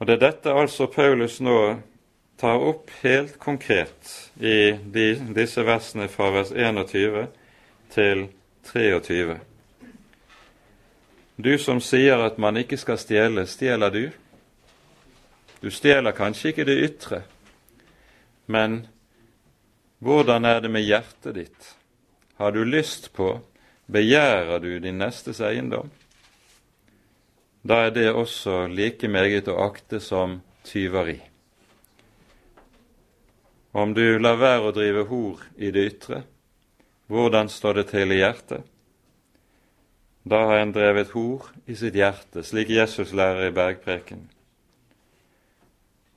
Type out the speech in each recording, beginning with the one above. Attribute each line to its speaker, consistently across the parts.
Speaker 1: Og Det er dette altså Paulus nå tar opp helt konkret i de, disse versene fra vers 21 til 23. Du som sier at man ikke skal stjele, stjeler du? Du stjeler kanskje ikke det ytre, men hvordan er det med hjertet ditt? Har du lyst på, begjærer du din nestes eiendom? Da er det også like meget å akte som tyveri. Om du lar være å drive hor i det ytre, hvordan står det til i hjertet? Da har en drevet hor i sitt hjerte, slik Jesus lærer i bergpreken.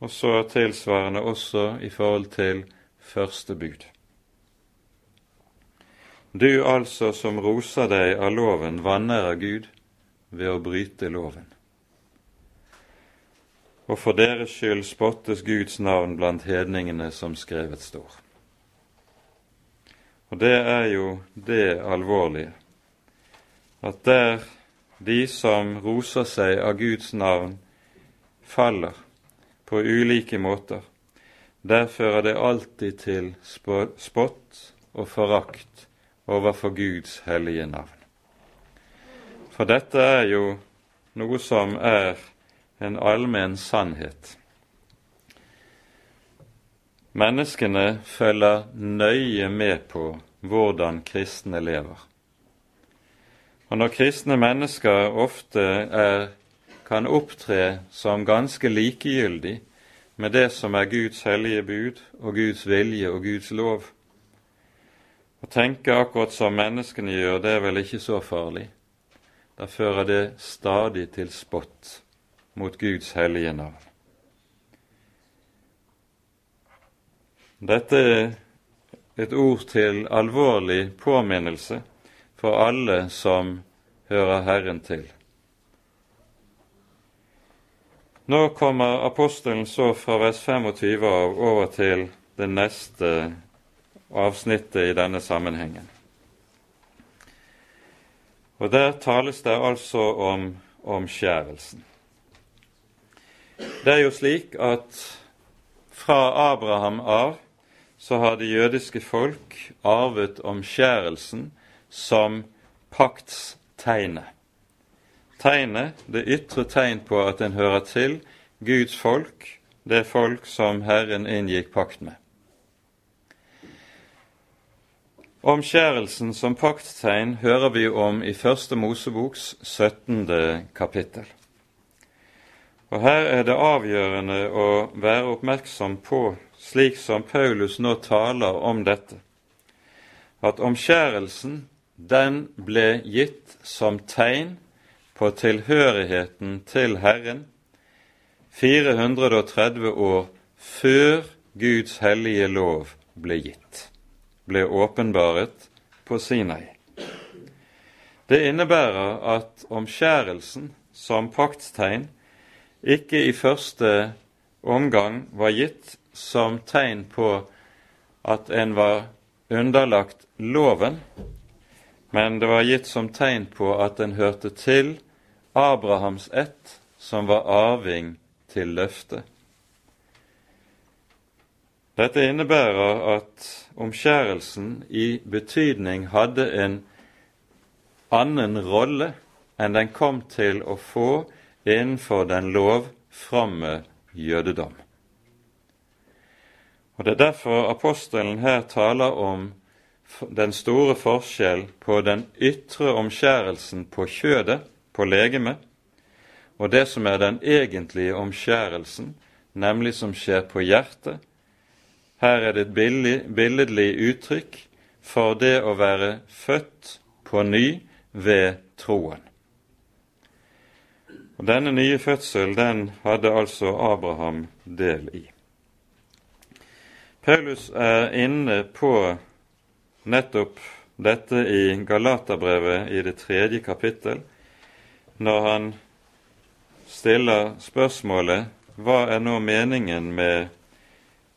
Speaker 1: Og så tilsvarende også i forhold til første bud. Du altså som roser deg av loven, vanærer Gud ved å bryte loven og for deres skyld spottes Guds navn blant hedningene, som skrevet står. Og det er jo det alvorlige, at der de som roser seg av Guds navn, faller på ulike måter, der fører det alltid til spott og forakt overfor Guds hellige navn. For dette er jo noe som er en allmenn sannhet. Menneskene følger nøye med på hvordan kristne lever. Og når kristne mennesker ofte er, kan opptre som ganske likegyldig med det som er Guds hellige bud og Guds vilje og Guds lov, å tenke akkurat som menneskene gjør, det er vel ikke så farlig. Da fører det stadig til spott mot Guds hellige navn. Dette er et ord til alvorlig påminnelse for alle som hører Herren til. Nå kommer apostelen så fra vers 25 av over til det neste avsnittet i denne sammenhengen. Og Der tales det altså om omskjærelsen. Det er jo slik at fra Abraham av så har det jødiske folk arvet omskjærelsen som paktstegnet. Tegnet, det ytre tegn på at en hører til Guds folk, det folk som Herren inngikk pakt med. Omskjærelsen som pakttegn hører vi om i Første Moseboks 17. kapittel. Og Her er det avgjørende å være oppmerksom på, slik som Paulus nå taler om dette, at omskjærelsen den ble gitt som tegn på tilhørigheten til Herren 430 år før Guds hellige lov ble gitt, ble åpenbaret på Sinai. Det innebærer at omskjærelsen som paktstegn ikke i første omgang var gitt som tegn på at en var underlagt loven, men det var gitt som tegn på at en hørte til Abrahams ett, som var arving til løftet. Dette innebærer at omskjærelsen i betydning hadde en annen rolle enn den kom til å få innenfor den lovframme jødedom. Og Det er derfor apostelen her taler om den store forskjell på den ytre omskjærelsen på kjødet, på legemet, og det som er den egentlige omskjærelsen, nemlig som skjer på hjertet. Her er det et billedlig uttrykk for det å være født på ny ved troen. Og Denne nye fødsel den hadde altså Abraham del i. Paulus er inne på nettopp dette i Galaterbrevet i det tredje kapittel, når han stiller spørsmålet hva er nå meningen med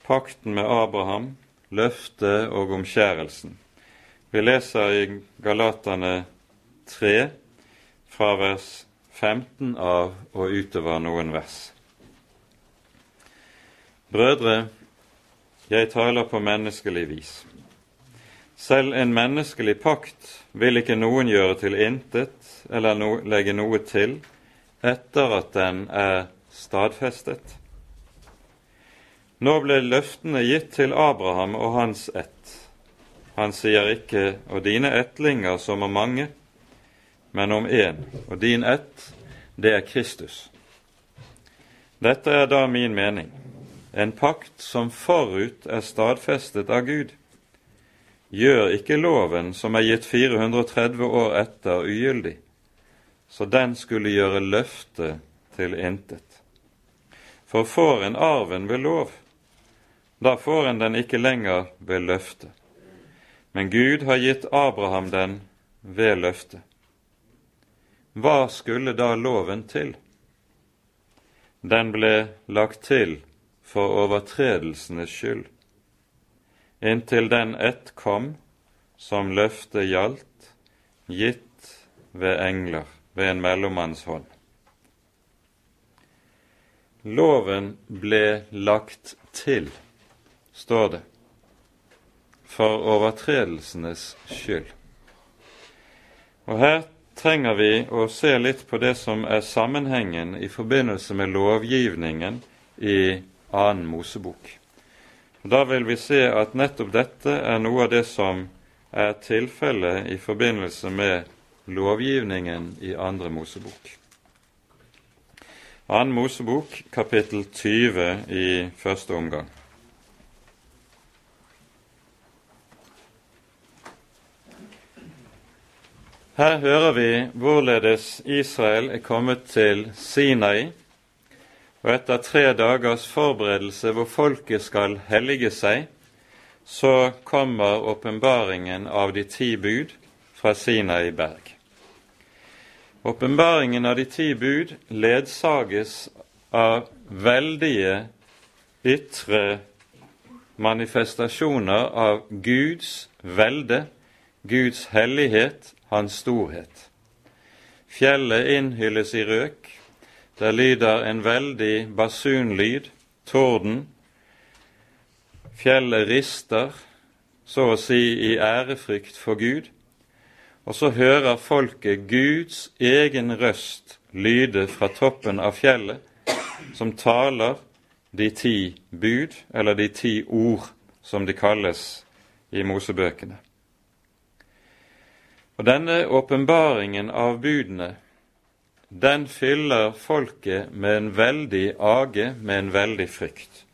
Speaker 1: pakten med Abraham, løftet og omskjærelsen. Vi leser i Galaterne 3 fra vers 15 av og utover noen vers. Brødre, jeg taler på menneskelig vis. Selv en menneskelig pakt vil ikke noen gjøre til intet eller no legge noe til etter at den er stadfestet. Nå ble løftene gitt til Abraham og hans ett. Han sier ikke 'og dine ettlinger som er mange', men om én, og din ett, det er Kristus. Dette er da min mening, en pakt som forut er stadfestet av Gud. Gjør ikke loven som er gitt 430 år etter, ugyldig, så den skulle gjøre løftet til intet. For får en arven ved lov, da får en den ikke lenger ved løftet. Men Gud har gitt Abraham den ved løftet. Hva skulle da loven til? Den ble lagt til for overtredelsenes skyld, inntil den ett kom som løftet gjaldt, gitt ved engler ved en mellommanns hånd. Loven ble lagt til, står det, for overtredelsenes skyld. Og her trenger vi å se litt på det som er sammenhengen i forbindelse med lovgivningen i annen Mosebok. Da vil vi se at nettopp dette er noe av det som er tilfellet i forbindelse med lovgivningen i Andre Mosebok. Annen Mosebok, kapittel 20 i første omgang. Her hører vi hvorledes Israel er kommet til Sinai, og etter tre dagers forberedelse hvor folket skal hellige seg, så kommer åpenbaringen av de ti bud fra Sinai berg. Åpenbaringen av de ti bud ledsages av veldige ytre manifestasjoner av Guds velde, Guds hellighet, hans storhet. Fjellet innhylles i røk, der lyder en veldig basunlyd, torden. Fjellet rister, så å si i ærefrykt for Gud, og så hører folket Guds egen røst lyde fra toppen av fjellet, som taler de ti bud, eller de ti ord, som de kalles i Mosebøkene. Og Denne åpenbaringen av budene den fyller folket med en veldig age, med en veldig frykt.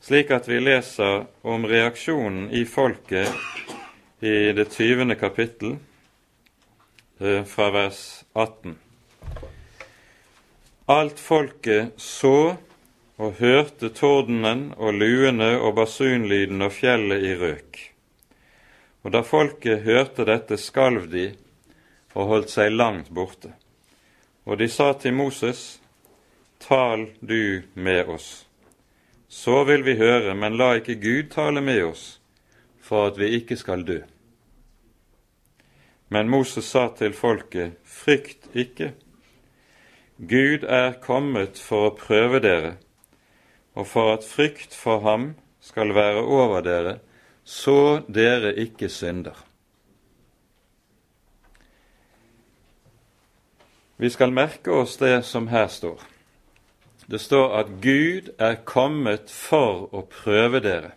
Speaker 1: Slik at vi leser om reaksjonen i folket i det tyvende kapittel, Eh, fra vers 18. Alt folket så og hørte tordenen og luene og basunlyden og fjellet i røk. Og da folket hørte dette, skalv de og holdt seg langt borte. Og de sa til Moses, Tal du med oss. Så vil vi høre, men la ikke Gud tale med oss, for at vi ikke skal dø. Men Moses sa til folket, frykt ikke. Gud er kommet for å prøve dere, og for at frykt for ham skal være over dere, så dere ikke synder. Vi skal merke oss det som her står. Det står at Gud er kommet for å prøve dere.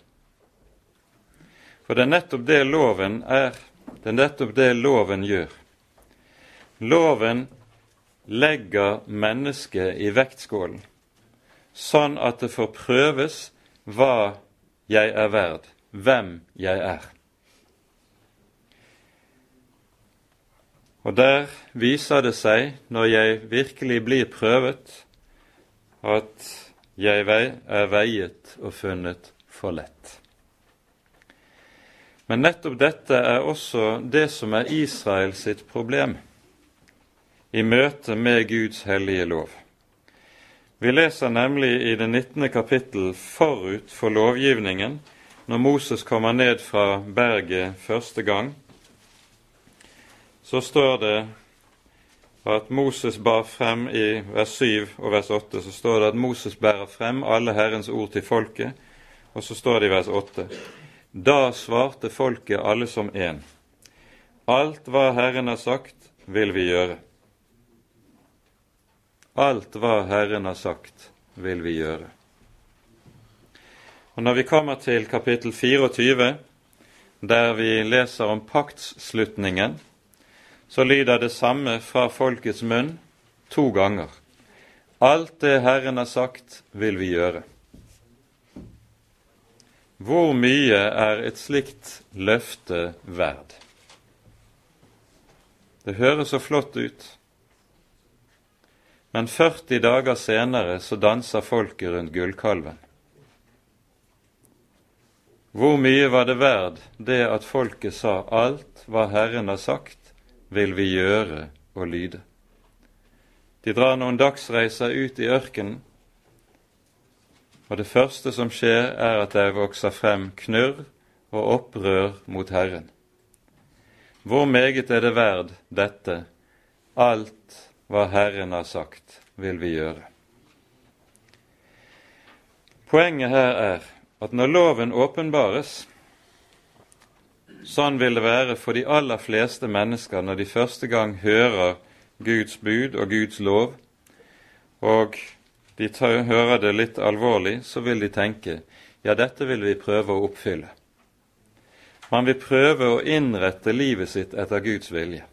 Speaker 1: For det er nettopp det loven er. Det er nettopp det loven gjør. Loven legger mennesket i vektskålen, sånn at det får prøves hva jeg er verd, hvem jeg er. Og der viser det seg, når jeg virkelig blir prøvet, at jeg er veiet og funnet for lett. Men nettopp dette er også det som er Israel sitt problem i møte med Guds hellige lov. Vi leser nemlig i det 19. kapittel forut for lovgivningen, når Moses kommer ned fra berget første gang, så står det at Moses bar frem i vers 7 og vers 8, så står det at Moses bærer frem alle Herrens ord til folket, og så står det i vers 8 Da svarte folket alle som én. Alt hva Herren har sagt, vil vi gjøre. Alt hva Herren har sagt, vil vi gjøre. Og Når vi kommer til kapittel 24, der vi leser om paktsslutningen, så lyder det samme fra folkets munn to ganger. Alt det Herren har sagt, vil vi gjøre. Hvor mye er et slikt løfte verd? Det høres så flott ut, men 40 dager senere så danser folket rundt gullkalven. Hvor mye var det verd det at folket sa alt hva Herren har sagt, vil vi gjøre og lyde. De drar noen dagsreiser ut i ørkenen, og det første som skjer, er at det vokser frem knurr og opprør mot Herren. Hvor meget er det verd dette? Alt hva Herren har sagt, vil vi gjøre. Poenget her er at når loven åpenbares, Sånn vil det være for de aller fleste mennesker når de første gang hører Guds bud og Guds lov, og de tar, hører det litt alvorlig, så vil de tenke ja, dette vil vi prøve å oppfylle. Man vil prøve å innrette livet sitt etter Guds vilje.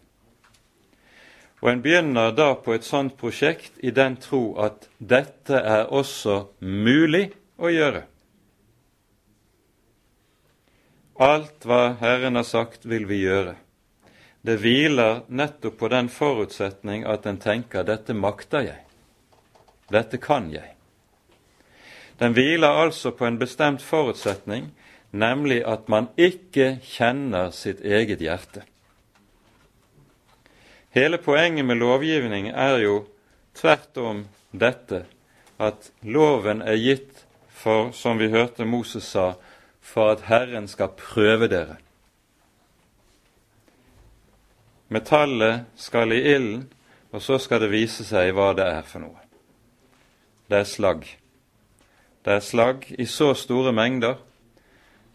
Speaker 1: Og en begynner da på et sånt prosjekt i den tro at dette er også mulig å gjøre. Alt hva Herren har sagt, vil vi gjøre. Det hviler nettopp på den forutsetning at en tenker 'dette makter jeg', 'dette kan jeg'. Den hviler altså på en bestemt forutsetning, nemlig at man ikke kjenner sitt eget hjerte. Hele poenget med lovgivning er jo tvert om dette at loven er gitt for, som vi hørte Moses sa, for at Herren skal prøve dere. Metallet skal i ilden, og så skal det vise seg hva det er for noe. Det er slagg. Det er slagg i så store mengder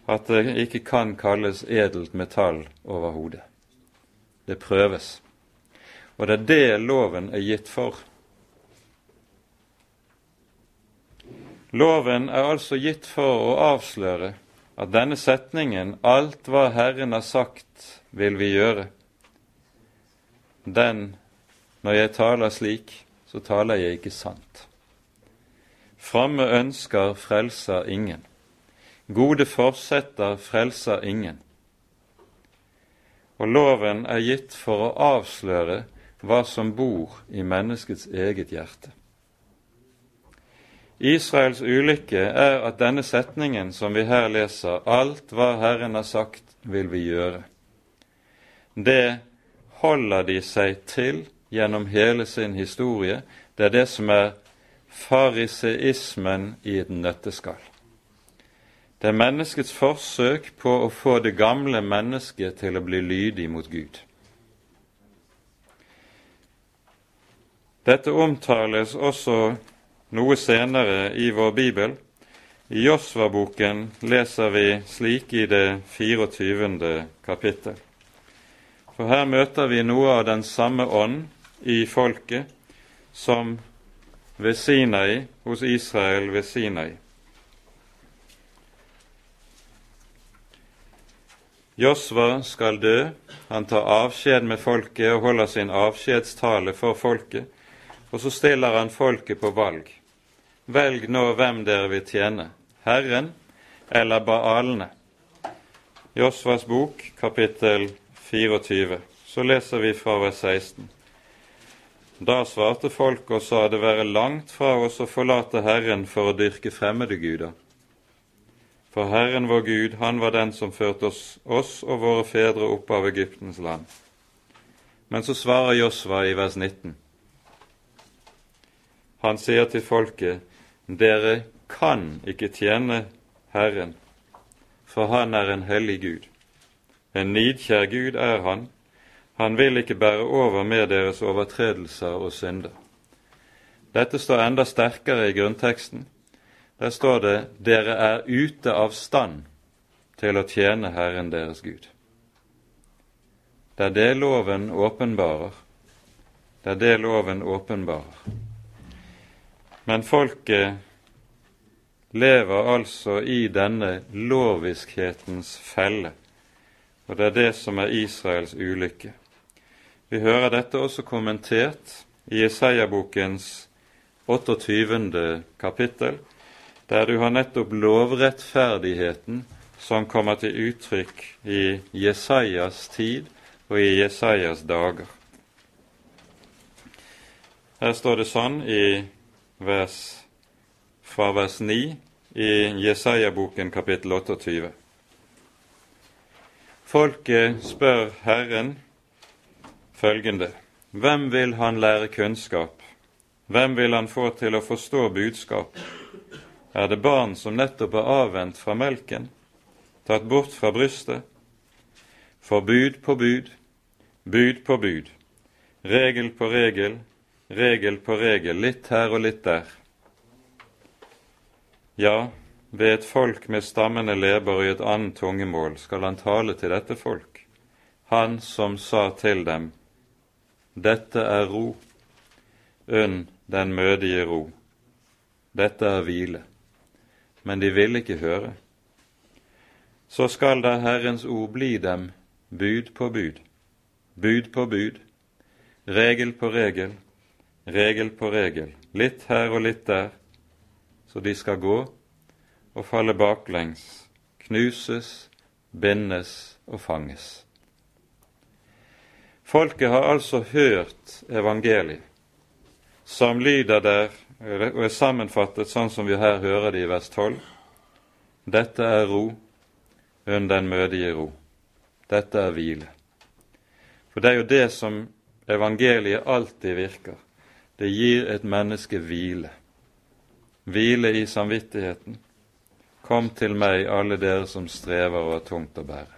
Speaker 1: at det ikke kan kalles edelt metall overhodet. Det prøves. Og det er det loven er gitt for. Loven er altså gitt for å avsløre at denne setningen 'Alt hva Herren har sagt, vil vi gjøre', den, når jeg taler slik, så taler jeg ikke sant. Framme ønsker frelser ingen. Gode forsetter frelser ingen. Og loven er gitt for å avsløre hva som bor i menneskets eget hjerte. Israels ulykke er at denne setningen som vi her leser, 'Alt hva Herren har sagt, vil vi gjøre', det holder de seg til gjennom hele sin historie. Det er det som er fariseismen i et nøtteskall. Det er menneskets forsøk på å få det gamle mennesket til å bli lydig mot Gud. Dette omtales også noe senere i vår bibel. I Josva-boken leser vi slik i det 24. kapittel. For her møter vi noe av den samme ånd i folket som ved Sinai, hos Israel ved Sinai. Josva skal dø, han tar avskjed med folket og holder sin avskjedstale for folket, og så stiller han folket på valg. Velg nå hvem dere vil tjene, Herren eller Baalene. Josvas bok, kapittel 24. Så leser vi fra vers 16. Da svarte folket og sa det være langt fra oss å forlate Herren for å dyrke fremmede guder. For Herren vår Gud, han var den som førte oss, oss og våre fedre opp av Egyptens land. Men så svarer Josva i vers 19. Han sier til folket, dere kan ikke tjene Herren, for han er en hellig Gud. En nidkjær Gud er han. Han vil ikke bære over med deres overtredelser og synder. Dette står enda sterkere i grunnteksten. Der står det 'Dere er ute av stand til å tjene Herren deres Gud'. Det er det loven åpenbarer. Det er det loven åpenbarer. Men folket lever altså i denne loviskhetens felle, og det er det som er Israels ulykke. Vi hører dette også kommentert i Jesaja-bokens 28. kapittel, der du har nettopp lovrettferdigheten som kommer til uttrykk i Jesajas tid og i Jesajas dager. Her står det sånn i vers, fra vers 9 i Jesaja-boken kapittel 28. Folket spør Herren følgende.: Hvem vil han lære kunnskap? Hvem vil han få til å forstå budskap? Er det barn som nettopp er avvent fra melken, tatt bort fra brystet? For bud på bud, bud på bud, regel på regel, regel på regel, litt her og litt der. Ja, ved et folk med stammende leber i et annet tungemål skal han tale til dette folk, han som sa til dem, dette er ro, unn den mødige ro, dette er hvile. Men de ville ikke høre. Så skal da Herrens ord bli dem bud på bud, bud på bud, regel på regel, regel på regel, litt her og litt der, så de skal gå og falle baklengs, knuses, bindes og fanges. Folket har altså hørt evangeliet, som lyder der og er sammenfattet sånn som vi her hører det i vers 12. Dette er ro, unn den mødige ro. Dette er hvile. For det er jo det som evangeliet alltid virker. Det gir et menneske hvile. Hvile i samvittigheten. Kom til meg, alle dere som strever og har tungt å bære.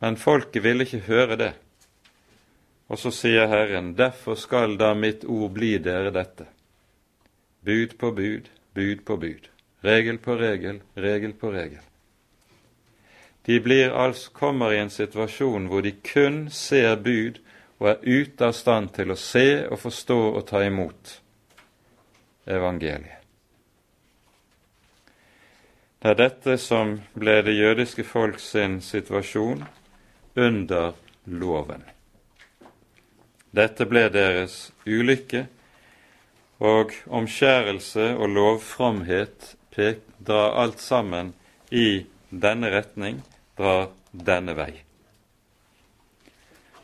Speaker 1: Men folket ville ikke høre det. Og så sier Herren, derfor skal da mitt ord bli dere dette. Bud på bud, bud på bud. Regel på regel, regel på regel. De blir altså, kommer i en situasjon hvor de kun ser bud og er ute av stand til å se og forstå og ta imot evangeliet. Det er dette som ble det jødiske folk sin situasjon under loven. Dette ble deres ulykke og omskjærelse og lovfromhet drar alt sammen i denne retning, drar denne vei.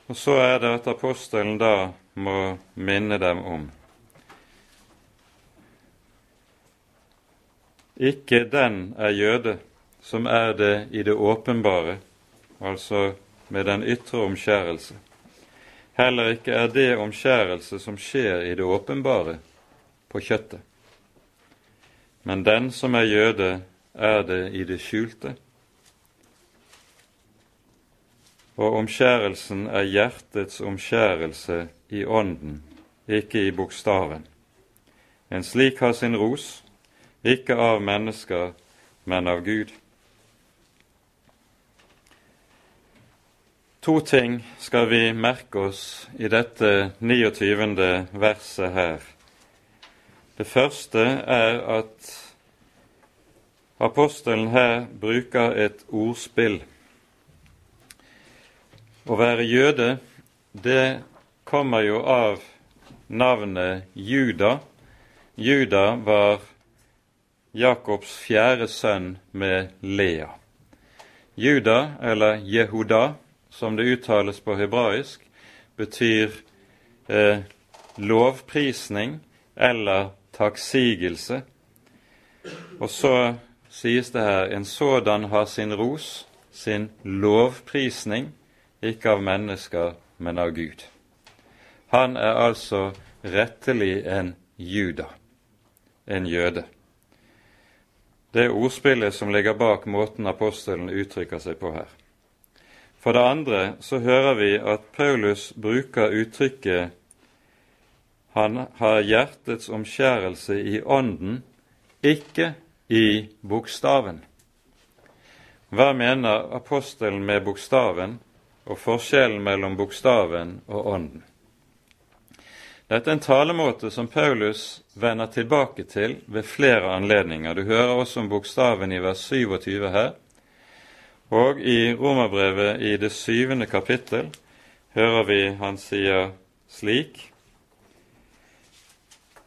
Speaker 1: Og så er det at apostelen da må minne dem om Ikke den er jøde som er det i det åpenbare, altså med den ytre omskjærelse. Heller ikke er det omskjærelse som skjer i det åpenbare, på kjøttet. Men den som er jøde, er det i det skjulte. Og omskjærelsen er hjertets omskjærelse i ånden, ikke i bokstaven. En slik har sin ros, ikke av mennesker, men av Gud. To ting skal vi merke oss i dette 29. verset her det første er at apostelen her bruker et ordspill. Å være jøde, det kommer jo av navnet Juda. Juda var Jakobs fjerde sønn med Lea. Juda, eller Jehuda, som det uttales på hebraisk, betyr eh, lovprisning eller takksigelse. Og så sies det her en sådan har sin ros, sin lovprisning, ikke av mennesker, men av Gud. Han er altså rettelig en juda, en jøde. Det er ordspillet som ligger bak måten apostelen uttrykker seg på her. For det andre så hører vi at Paulus bruker uttrykket han har hjertets omskjærelse i ånden, ikke i bokstaven. Hva mener apostelen med bokstaven, og forskjellen mellom bokstaven og ånden? Dette er en talemåte som Paulus vender tilbake til ved flere anledninger. Du hører også om bokstaven i vers 27 her. Og i Romerbrevet i det syvende kapittel hører vi han sier slik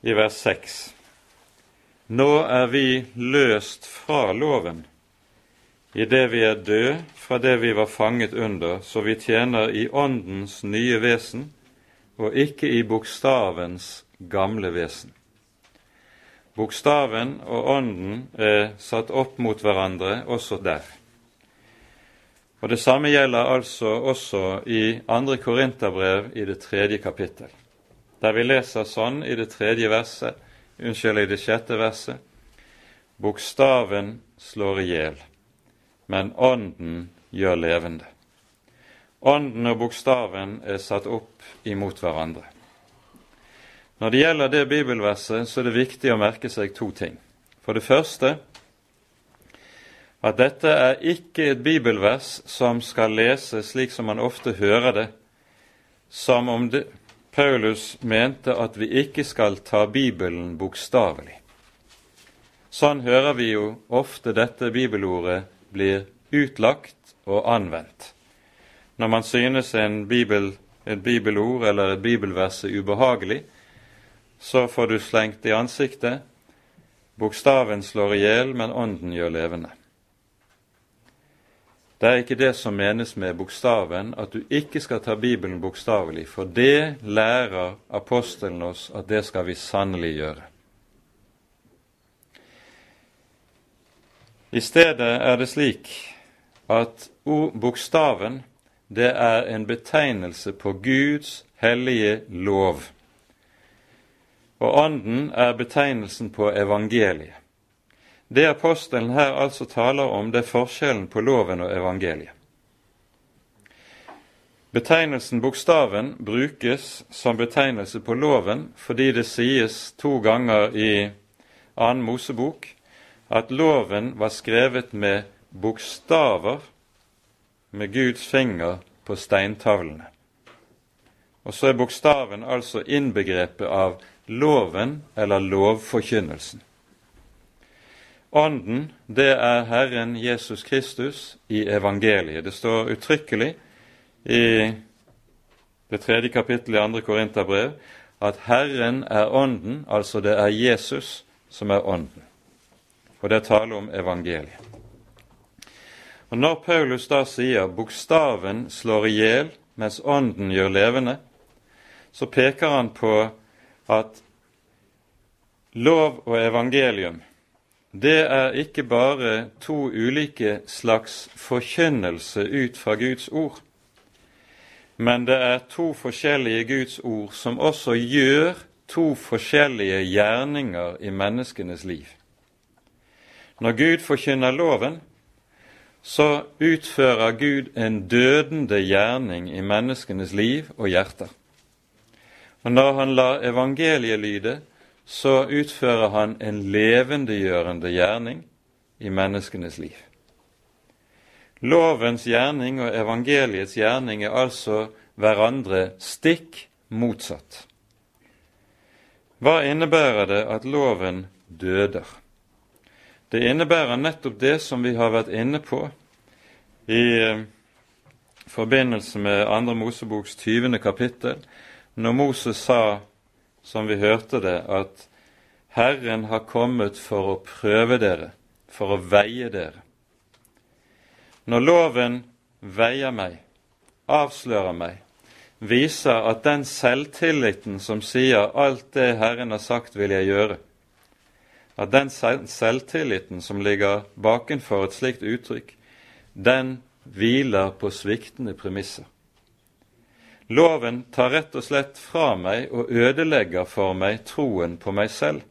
Speaker 1: i vers 6. Nå er vi løst fra loven, idet vi er døde fra det vi var fanget under, så vi tjener i Åndens nye vesen, og ikke i bokstavens gamle vesen. Bokstaven og ånden er satt opp mot hverandre også der. Og Det samme gjelder altså også i andre Korinterbrev i det tredje kapittel, der vi leser sånn i det tredje verset, unnskyld, i det sjette verset, Bokstaven slår i hjel, men ånden gjør levende. Ånden og bokstaven er satt opp imot hverandre. Når det gjelder det bibelverset, så er det viktig å merke seg to ting. For det første at dette er ikke et bibelvers som skal leses slik som man ofte hører det, som om det, Paulus mente at vi ikke skal ta Bibelen bokstavelig. Sånn hører vi jo ofte dette bibelordet blir utlagt og anvendt når man synes en bibel, et bibelord eller et bibelvers er ubehagelig, så får du slengt i ansiktet bokstaven slår i hjel, men ånden gjør levende. Det er ikke det som menes med bokstaven, at du ikke skal ta Bibelen bokstavelig, for det lærer apostelen oss at det skal vi sannelig gjøre. I stedet er det slik at bokstaven det er en betegnelse på Guds hellige lov. Og Ånden er betegnelsen på evangeliet. Det apostelen her altså taler om, det er forskjellen på loven og evangeliet. Betegnelsen bokstaven brukes som betegnelse på loven fordi det sies to ganger i annen Mosebok at loven var skrevet med bokstaver med Guds finger på steintavlene. Og så er bokstaven altså innbegrepet av loven eller lovforkynnelsen. Ånden, det er Herren Jesus Kristus i evangeliet. Det står uttrykkelig i det tredje kapittelet i andre Korinterbrev at Herren er Ånden, altså det er Jesus som er Ånden. Og det er tale om evangeliet. Og Når Paulus da sier 'bokstaven slår i hjel, mens ånden gjør levende', så peker han på at lov og evangelium det er ikke bare to ulike slags forkynnelse ut fra Guds ord, men det er to forskjellige Guds ord som også gjør to forskjellige gjerninger i menneskenes liv. Når Gud forkynner loven, så utfører Gud en dødende gjerning i menneskenes liv og hjerter. Og når han lar evangeliet lyde, så utfører han en levendegjørende gjerning i menneskenes liv. Lovens gjerning og evangeliets gjerning er altså hverandre stikk motsatt. Hva innebærer det at loven døder? Det innebærer nettopp det som vi har vært inne på i eh, forbindelse med andre Moseboks 20. kapittel, når Moses sa, som vi hørte det, at Herren har kommet for å prøve dere, for å veie dere. Når loven veier meg, avslører meg, viser at den selvtilliten som sier 'alt det Herren har sagt, vil jeg gjøre', at den selvtilliten som ligger bakenfor et slikt uttrykk, den hviler på sviktende premisser. Loven tar rett og slett fra meg og ødelegger for meg troen på meg selv.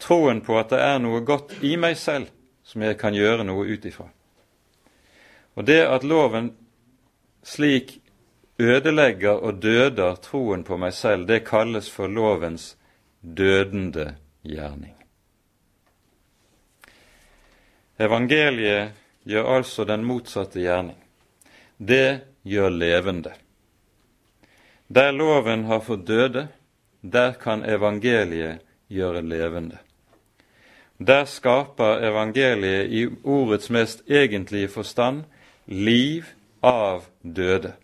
Speaker 1: Troen på at det er noe godt i meg selv som jeg kan gjøre noe ut ifra. Og det at loven slik ødelegger og døder troen på meg selv, det kalles for lovens dødende gjerning. Evangeliet gjør altså den motsatte gjerning. Det gjør levende. Der loven har fått døde, der kan evangeliet gjøre levende. Der skaper evangeliet i ordets mest egentlige forstand liv av døde.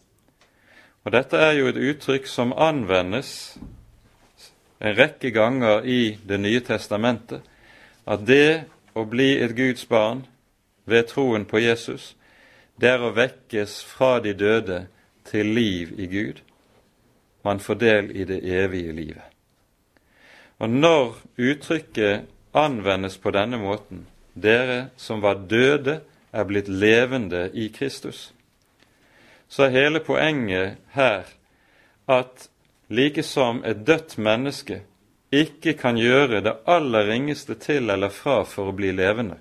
Speaker 1: Og Dette er jo et uttrykk som anvendes en rekke ganger i Det nye testamentet, at det å bli et Guds barn ved troen på Jesus, det er å vekkes fra de døde til liv i Gud. Man får del i det evige livet. Og når uttrykket anvendes på denne måten, dere som var døde, er blitt levende i Kristus, så er hele poenget her at like som et dødt menneske ikke kan gjøre det aller ringeste til eller fra for å bli levende,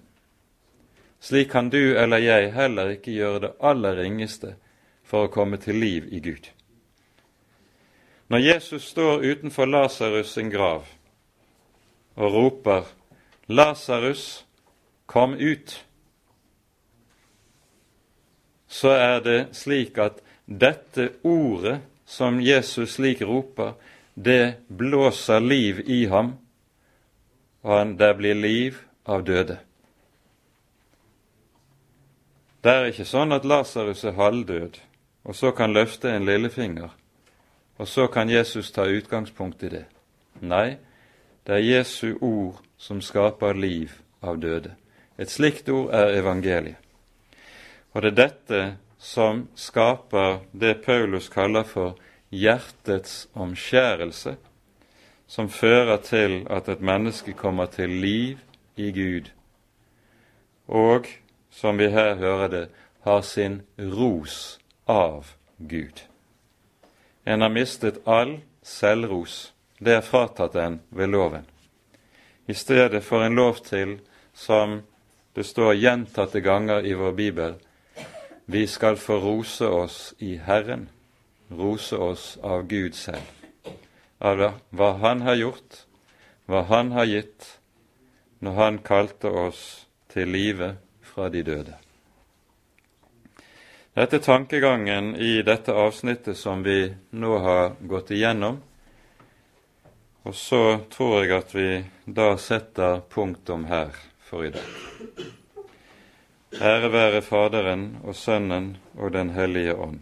Speaker 1: slik kan du eller jeg heller ikke gjøre det aller ringeste for å komme til liv i Gud. Når Jesus står utenfor Lasarus sin grav og roper 'Lasarus, kom ut', så er det slik at dette ordet som Jesus slik roper, det blåser liv i ham, og det blir liv av døde. Det er ikke sånn at Lasarus er halvdød, og så kan løfte en lillefinger, og så kan Jesus ta utgangspunkt i det. Nei, det er Jesu ord som skaper liv av døde. Et slikt ord er evangeliet. Og det er dette som skaper det Paulus kaller for hjertets omskjærelse, som fører til at et menneske kommer til liv i Gud, og, som vi her hører det, har sin ros av Gud. En har mistet all selvros. Det er fratatt en ved loven. I stedet for en lov til, som det står gjentatte ganger i vår bibel, vi skal få rose oss i Herren, rose oss av Gud selv, av hva Han har gjort, hva Han har gitt, når Han kalte oss til live fra de døde. Dette er tankegangen i dette avsnittet som vi nå har gått igjennom. Og så tror jeg at vi da setter punktum her for i dag. Ære være Faderen og Sønnen og Den hellige ånd,